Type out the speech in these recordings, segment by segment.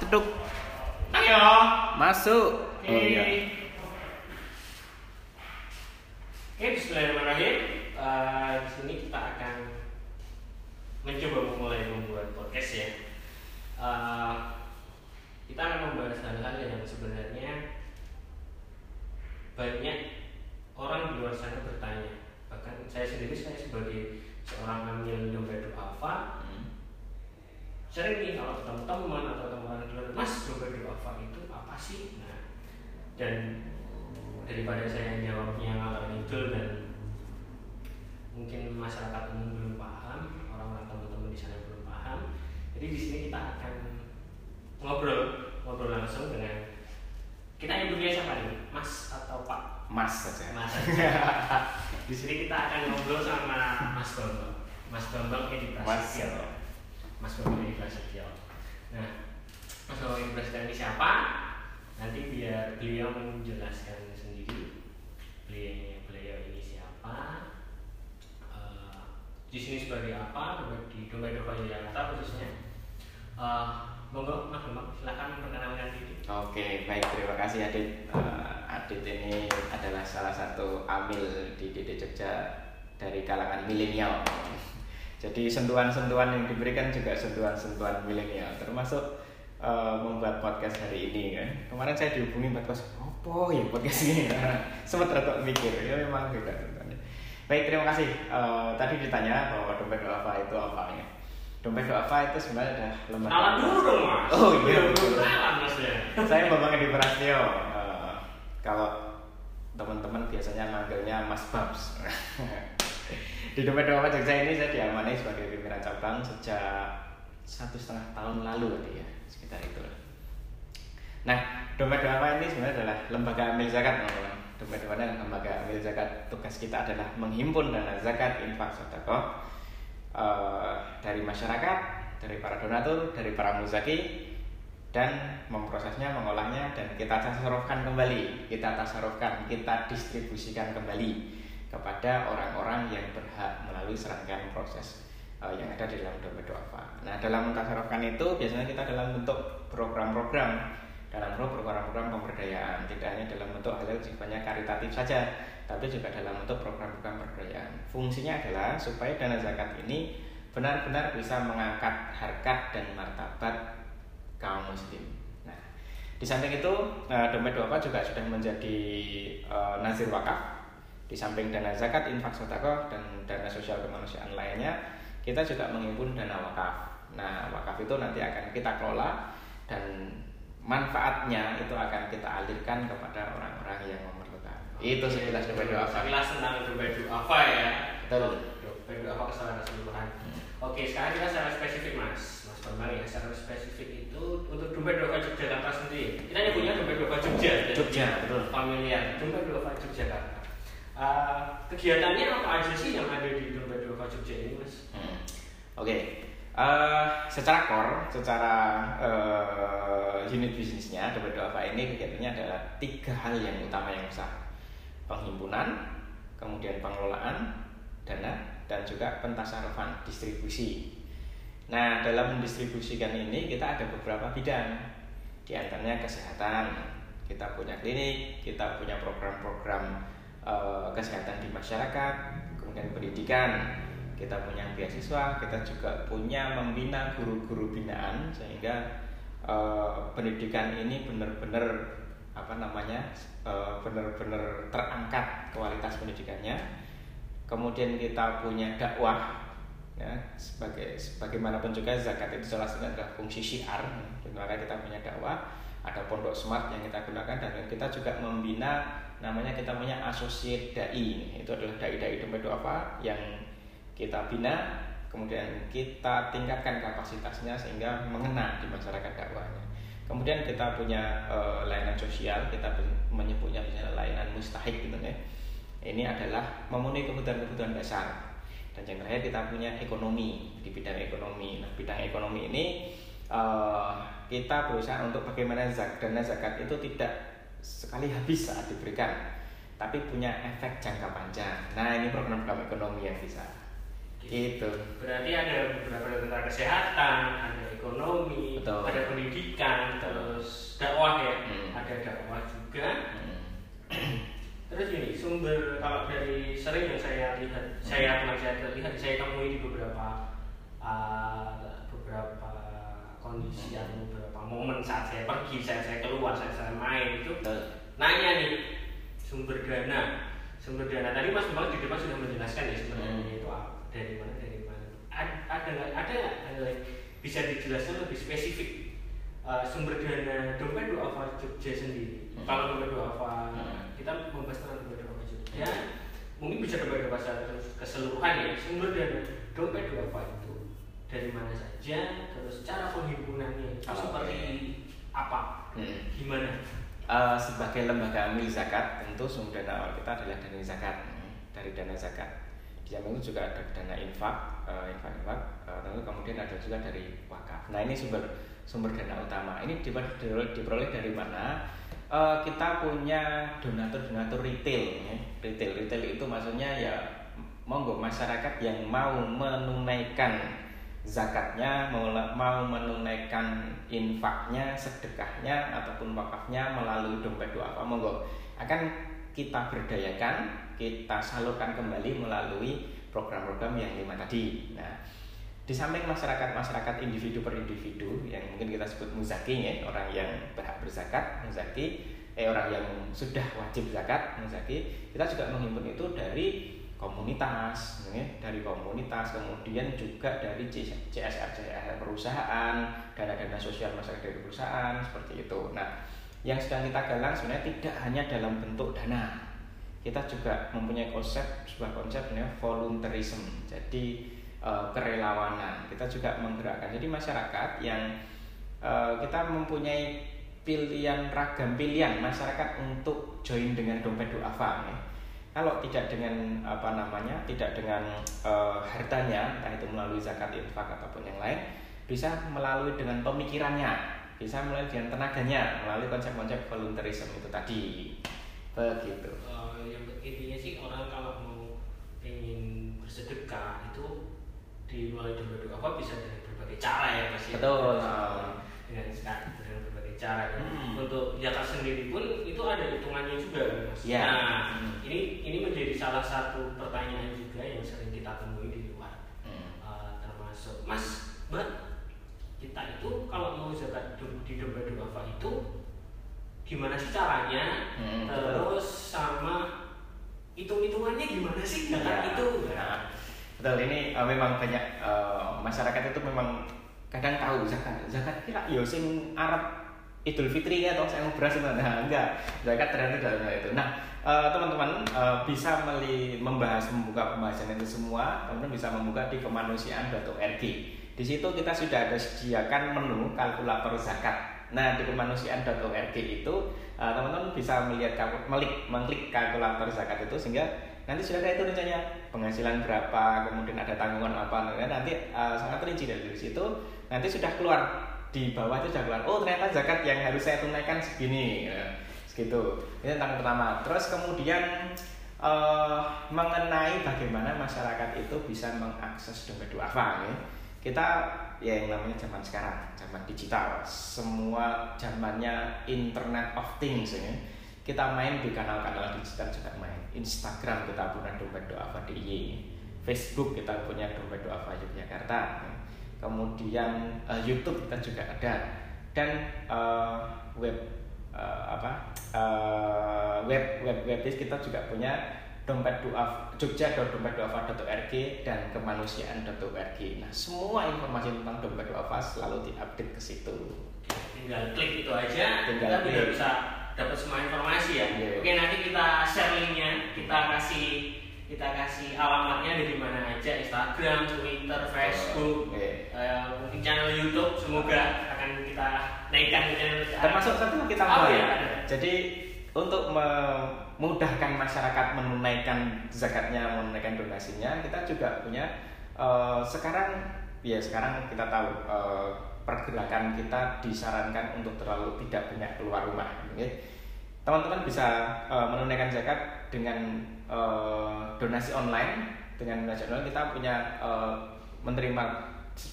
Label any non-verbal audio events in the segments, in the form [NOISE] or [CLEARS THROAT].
Ceduk. Ayo. Masuk. Oke. Oh iya. Oke, Bismillahirrahmanirrahim. Eh, di sini kita akan mencoba memulai membuat podcast ya. Eh, kita akan membahas hal-hal yang sebenarnya banyak orang di luar sana bertanya. Bahkan saya sendiri saya sebagai seorang amil dompet alfa Hmm. Sering nih kalau ketemu teman atau teman di luar mas dompet alfa itu apa sih? Nah dan daripada saya jawabnya ngalor ngidul dan mungkin masyarakat umum belum paham orang-orang teman-teman di sana belum paham jadi di sini kita akan ngobrol ngobrol langsung dengan kita yang punya siapa nih? Mas atau pak? Mas saja. mas [LAUGHS] di sini kita akan ngobrol sama mas bambang. Mas bambang Edi Mas. Prasetyo mas bambang Prasetyo nah mas bambang Prasetyo ini siapa nanti biar beliau menjelaskan sendiri beliau beliau ini siapa eh, di sini sebagai apa di dompet dompet Jakarta khususnya Eh, monggo mas bambang silakan perkenalkan diri Oke, baik terima kasih Adit. Eh, Adit ini adalah salah satu amil di DD Jogja dari kalangan milenial. Jadi sentuhan-sentuhan yang diberikan juga sentuhan-sentuhan milenial, termasuk eh, membuat podcast hari ini kan. Kemarin saya dihubungi podcast, apa ya podcast ini? [LAUGHS] Sempat rata mikir, ya memang beda tentunya. Baik, terima kasih. Eh, tadi ditanya bahwa dompet apa itu apa ya? Dompet apa itu sebenarnya adalah lembaga. kenalan dulu dong mas Oh, iya. belum kenalan mas ya saya Bambang Edi Prastio. Eh, kalau teman-teman biasanya manggilnya Mas Babs. [LAUGHS] di dompet dompet Jogja ini saya diamani sebagai pimpinan cabang sejak satu setengah tahun lalu tadi ya sekitar itu. Nah, dompet dompet ini sebenarnya adalah lembaga amil zakat teman-teman. Dompet dompet lembaga amil zakat. Tugas kita adalah menghimpun dana zakat, infak, sedekah eh, dari masyarakat, dari para donatur, dari para muzaki, dan memprosesnya, mengolahnya, dan kita tasarufkan kembali, kita tasarufkan, kita distribusikan kembali kepada orang-orang yang berhak melalui serangkaian proses eh, yang ada di dalam dompet doafa. Nah, dalam tasarufkan itu biasanya kita dalam bentuk program-program dalam program-program pemberdayaan tidak hanya dalam bentuk hal yang sifatnya karitatif saja tapi juga dalam bentuk program-program pemberdayaan fungsinya adalah supaya dana zakat ini benar-benar bisa mengangkat harkat dan martabat kaum muslim. Nah, di samping itu eh, dompet doa juga sudah menjadi eh, nazir wakaf. Di samping dana zakat, infak sedekah dan dana sosial kemanusiaan lainnya, kita juga menghimpun dana wakaf. Nah, wakaf itu nanti akan kita kelola dan manfaatnya itu akan kita alirkan kepada orang-orang yang memerlukan. Itu sekilas dompet doa. Sekilas tentang dompet apa ya? Betul. Dompet apa kesalahan keseluruhan. Oke, sekarang kita secara spesifik mas, mas Bambang ya. Secara spesifik itu untuk dompet doa Yogyakarta sendiri. Kita nyebutnya dompet doa Jogja. Jogja, betul. Familiar. Dompet doa Yogyakarta. Eh, kegiatannya apa aja sih yang ada di dompet doa Jogja ini mas? Hmm. Oke, Eh, secara core, secara eh, unit bisnisnya Dompet Doa ini kegiatannya adalah tiga hal yang utama yang besar penghimpunan, kemudian pengelolaan dana, dan juga pentasarufan distribusi. Nah, dalam mendistribusikan ini kita ada beberapa bidang, di antaranya kesehatan. Kita punya klinik, kita punya program-program eh, kesehatan di masyarakat, kemudian pendidikan, kita punya beasiswa, kita juga punya membina guru-guru binaan sehingga eh, pendidikan ini benar-benar apa namanya eh, benar-benar terangkat kualitas pendidikannya. Kemudian kita punya dakwah ya sebagai sebagaimanapun juga zakat itu salah satunya adalah fungsi syiar maka kita punya dakwah ada pondok smart yang kita gunakan dan kita juga membina namanya kita punya associate dai. Itu adalah dai-dai dompet apa yang kita bina kemudian kita tingkatkan kapasitasnya sehingga mengena di masyarakat dakwahnya. Kemudian kita punya eh, layanan sosial kita menyebutnya misalnya layanan mustahik gitu ya. Ini adalah memenuhi kebutuhan-kebutuhan dasar. Dan yang terakhir kita punya ekonomi di bidang ekonomi. Nah bidang ekonomi ini eh, kita berusaha untuk bagaimana zak dana zakat itu tidak sekali habis saat diberikan tapi punya efek jangka panjang nah ini program-program ekonomi yang bisa Itu. Berarti ada beberapa tentang kesehatan, ada ekonomi, Betul. ada pendidikan, terus dakwah ya, Hmm. ada dakwah juga. Hmm. [CLEARS THROAT] Terus gini, sumber kalau dari sering yang saya lihat, saya pernah saya lihat, saya temui di beberapa uh, beberapa kondisi atau beberapa momen saat saya pergi, saya saya keluar, saya saya main itu nanya nih sumber dana, sumber dana tadi Mas Bambang di depan sudah menjelaskan ya sumber Hmm. dananya itu apa, dari mana dari mana. Ada ada nggak ada nggak lain bisa dijelaskan lebih spesifik uh, sumber dana dompet duafa Jogja sendiri. Hmm. Kalau dompet duafa Hmm. kita membahas tentang dompet duafa Jogja, mungkin bisa dompet duafa secara keseluruhan ya sumber dana dompet duafa itu dari mana saja, terus cara penghimpunannya itu Oh, seperti apa, Hmm. gimana? Eh, sebagai lembaga amil zakat tentu sumber dana awal kita adalah dana zakat. Dari dana zakat. Di samping itu juga ada dana infak eh, infak infak. Eh, tentu kemudian ada juga dari wakaf. Nah ini sumber sumber dana utama. Ini diper- diperoleh, diperoleh dari mana? Eh, kita punya donatur donatur retail ya. retail retail itu maksudnya ya monggo masyarakat yang mau menunaikan zakatnya mau, mau menunaikan infaknya sedekahnya ataupun wakafnya melalui dompet doa. Apa monggo. Akan kita berdayakan kita salurkan kembali melalui program-program yang lima tadi. Nah di samping masyarakat masyarakat individu per individu yang mungkin kita sebut muzaki ya orang yang berhak berzakat muzaki eh orang yang sudah wajib zakat muzaki kita juga menghimpun itu dari komunitas ya, dari komunitas kemudian juga dari CSR CSR perusahaan dana-dana sosial masyarakat dari perusahaan seperti itu. Nah yang sedang kita galang sebenarnya tidak hanya dalam bentuk dana. Kita juga mempunyai konsep sebuah konsep namanya volunteerism jadi eh, kerelawanan. Kita juga menggerakkan. Jadi masyarakat yang eh, kita mempunyai pilihan ragam pilihan masyarakat untuk join dengan dompet duafa ya. Kalau tidak dengan apa namanya tidak dengan eh, hartanya entah itu melalui zakat infak ataupun yang lain bisa melalui dengan pemikirannya bisa melalui dengan tenaganya melalui konsep-konsep volunteerism itu tadi begitu Eh, yang intinya sih orang kalau mau ingin bersedekah itu di melalui dompet duafa bisa dengan berbagai cara ya Mas ya. Betul. Dengan dengan berbagai cara. Hmm. Untuk zakat sendiri pun itu ada hitungannya juga Mas. Ya. Nah, Hmm. Ini ini menjadi salah satu pertanyaan juga yang sering kita temui di luar. Hmm. Eh, termasuk Mas, Mbak, kita itu kalau mau zakat di dompet duafa itu gimana sih caranya? Hmm, Terus sama hitung-hitungannya gimana sih zakat Ya. itu? Nah, betul ini eh, memang banyak eh, masyarakat itu memang kadang tahu zakat zakat kira yo sing Arab Idul Fitri ya atau saya beras itu. Nah enggak. Zakat ternyata dalam hal itu nah eh, teman-teman eh, bisa meli membahas membuka pembahasan itu semua teman-teman bisa membuka di kemanusiaan.org di situ kita sudah ada sediakan menu kalkulator zakat. Nah di kemanusiaan.org itu eh, teman-teman bisa melihat melik mengklik kalkulator zakat itu sehingga nanti sudah ada itu rencanya penghasilan berapa kemudian ada tanggungan apa nah, nanti eh, sangat rinci dari situ nanti sudah keluar di bawah itu sudah oh ternyata zakat yang harus saya tunaikan segini. Ya, segitu. Ini tentang pertama. Terus kemudian eh, mengenai bagaimana masyarakat itu bisa mengakses dompet duafa ya. kita ya yang namanya zaman sekarang zaman digital. Semua zamannya internet of things ya. Kita main di kanal-kanal digital juga main. Instagram kita punya dompet doa DIY Facebook kita punya dompet doa Yogyakarta kemudian eh, YouTube kita juga ada dan eh, web eh, apa eh, web web web kita juga punya dompet doa jogja.dompetdoafa.org dan kemanusiaan.org nah semua informasi tentang dompet doafa selalu diupdate ke situ Tinggal klik itu aja, Tinggal kita klik. bisa dapat semua informasi ya. Iya. Oke nanti kita share linknya, kita kasih kita kasih alamatnya dari mana aja Instagram, Twitter, Facebook, Oke. eh, mungkin channel YouTube semoga akan kita naikkan ke channel termasuk satu kita Oh, iya. jadi untuk memudahkan masyarakat menunaikan zakatnya menunaikan donasinya kita juga punya eh, sekarang ya sekarang kita tahu eh, pergerakan kita disarankan untuk terlalu tidak banyak keluar rumah oke. teman-teman bisa eh, menunaikan zakat dengan eh, donasi online dengan nasional kita punya uh, menerima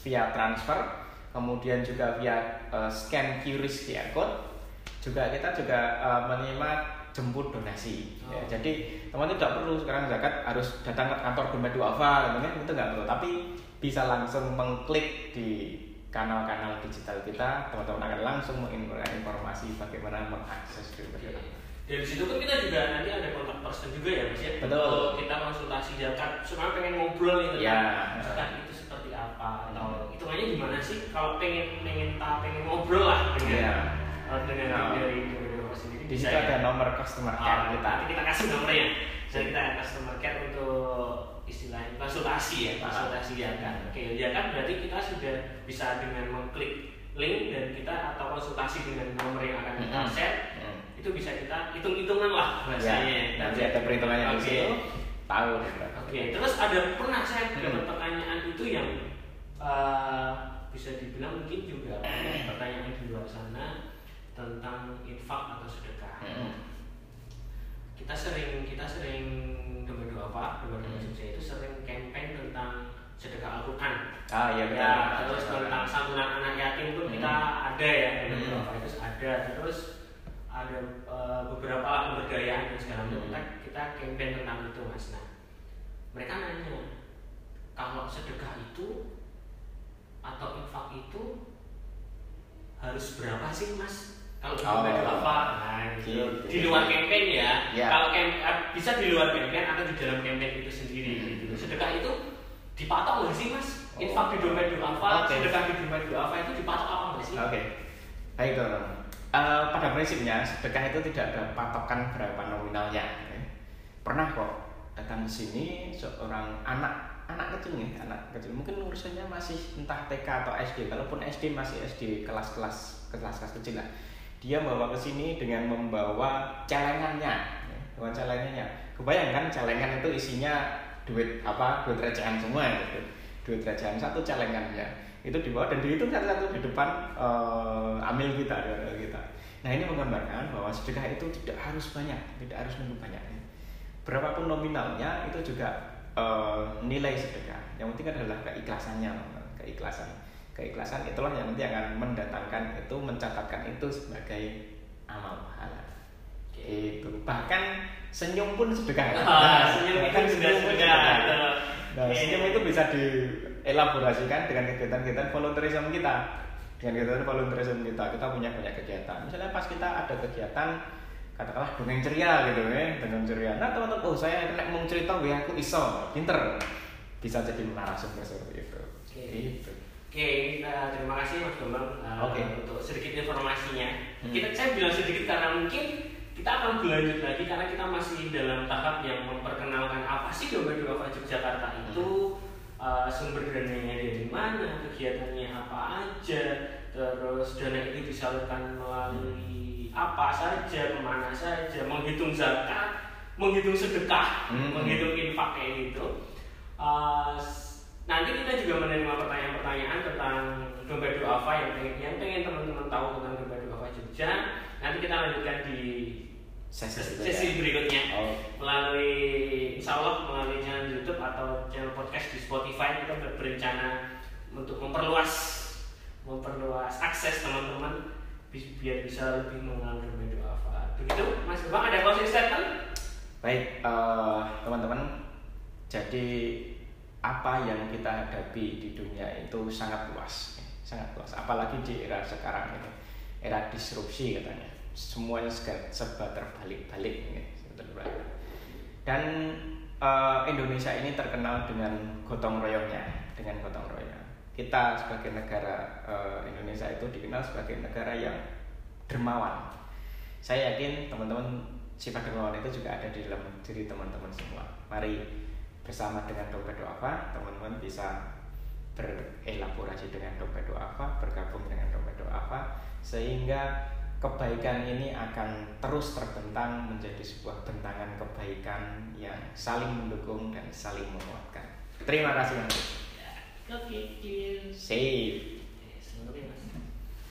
via transfer, kemudian juga via uh, scan QRIS QR code, juga kita juga uh, menerima jemput donasi. Ya, Oh. jadi teman tidak perlu sekarang zakat harus datang ke kantor dompet duafa, gitu kan itu nggak perlu. Tapi bisa langsung mengklik di kanal-kanal digital kita, teman-teman akan langsung menginformasi informasi bagaimana mengakses dompet duafa. Dan di situ kan kita juga nanti ada kontak person juga ya mas ya. Betul. Kalau kita konsultasi zakat, cuma pengen ngobrol gitu Ya. kan. Zakat itu seperti apa atau hitungannya gimana sih? Kalau pengen pengen tak pengen ngobrol lah dengan Iya. eh, dengan Nah. dari dari sendiri. Di situ ya? ada nomor customer care Ah, kita. nanti kita kasih nomornya. Dan kita customer care untuk istilahnya konsultasi ya, Ah. konsultasi zakat. Oke, zakat berarti kita sudah bisa dengan mengklik link dan kita atau konsultasi dengan nomor yang akan kita Mhm. Hmm. itu bisa kita hitung-hitungan lah bahasanya. Ya, nanti ada perhitungannya di Oke. situ. Tahu. Oke, terus ada pernah saya Hmm. dapat pertanyaan itu yang eh, bisa dibilang mungkin juga pertanyaan di luar sana tentang infak atau sedekah. Hmm. Kita sering kita sering doa doa apa doa doa Hmm. Itu sering campaign tentang sedekah Al-Quran. Ah iya betul. Ya, terus tentang santunan anak yatim pun Hmm. kita ada ya doa Hmm. doa itu ada terus ada eh, beberapa pemberdayaan dan segala macam Hmm. kita kita campaign tentang itu mas nah mereka nanya kalau sedekah itu atau infak itu harus berapa sih mas kalau Oh. oh. apa nah gitu. Di luar campaign ya Ya. kalau eh, bisa di luar campaign atau di dalam campaign itu sendiri gitu sedekah itu dipatok nggak sih mas Oh. infak di dompet duafa Oke. sedekah di dompet duafa itu dipatok apa nggak sih Oke. Baik teman-teman. Eh, pada prinsipnya sedekah itu tidak ada patokan berapa nominalnya. ya. Pernah kok datang ke sini seorang anak anak kecil nih, anak kecil mungkin urusannya masih entah TK atau SD. Kalaupun SD masih SD kelas-kelas kelas-kelas kecil lah. Dia bawa ke sini dengan membawa celengannya, ya, dengan celengannya. Kebayangkan celengan itu isinya duit apa? Duit recehan semua gitu. Duit recehan satu celengannya itu dibawa dan dihitung satu-satu di depan eh, amil kita, di amil kita. Nah ini menggambarkan bahwa sedekah itu tidak harus banyak, tidak harus nunggu banyak. Berapapun nominalnya itu juga eh, nilai sedekah. Yang penting adalah keikhlasannya, keikhlasan. Keikhlasan itulah yang nanti akan mendatangkan itu, mencatatkan itu sebagai amal pahala. Itu bahkan senyum pun sedekah. Ah, senyum itu juga pun sedekah. Nah, senyum itu bisa dielaborasikan dengan kegiatan-kegiatan volunteerism kita. Dengan kegiatan volunteerism kita, kita punya banyak kegiatan. Misalnya pas kita ada kegiatan katakanlah dongeng ceria gitu ya, dongeng ceria. Nah teman-teman, oh saya kena mau cerita, gue aku iso, pinter, bisa jadi narasumber seperti itu. Oke. Gitu. Oke, eh, terima kasih Mas Bambang eh, Oke. untuk sedikit informasinya. Hmm. Kita saya bilang sedikit karena mungkin kita akan berlanjut lagi karena kita masih dalam tahap yang memperkenalkan apa sih Dompet Duafa Yogyakarta itu, eh, sumber dananya dari mana, kegiatannya apa aja, terus dana itu disalurkan melalui apa saja, ke mana saja, menghitung zakat, menghitung sedekah, Hmm. menghitung infak kayak gitu. Eh, nanti kita juga menerima pertanyaan-pertanyaan tentang dompet duafa yang pengen, yang pengen teman-teman tahu tentang dompet duafa Jogja. Nanti kita lanjutkan di Sesi sesi, berikutnya. berikutnya Oh. melalui Insya Allah melalui channel YouTube atau channel podcast di Spotify kita ber- berencana untuk memperluas memperluas akses teman-teman bi- biar bisa lebih mengenal dompet duafa. Begitu Mas Bang ada closing statement? Baik, eh, teman-teman. Jadi apa yang kita hadapi di dunia itu sangat luas, sangat luas. Apalagi di era sekarang ini, era disrupsi katanya. Semuanya serba terbalik-balik, ya. Dan eh, Indonesia ini terkenal dengan gotong royongnya, dengan gotong royong. Kita sebagai negara eh, Indonesia itu dikenal sebagai negara yang dermawan. Saya yakin teman-teman sifat dermawan itu juga ada di dalam diri teman-teman semua. Mari bersama dengan dompet doafa, teman-teman bisa berelaborasi dengan dompet doafa, bergabung dengan dompet doafa, sehingga kebaikan ini akan terus terbentang menjadi sebuah bentangan kebaikan yang saling mendukung dan saling menguatkan. Terima kasih. Mas. Oke. Save. Yes, mengerti, Mas.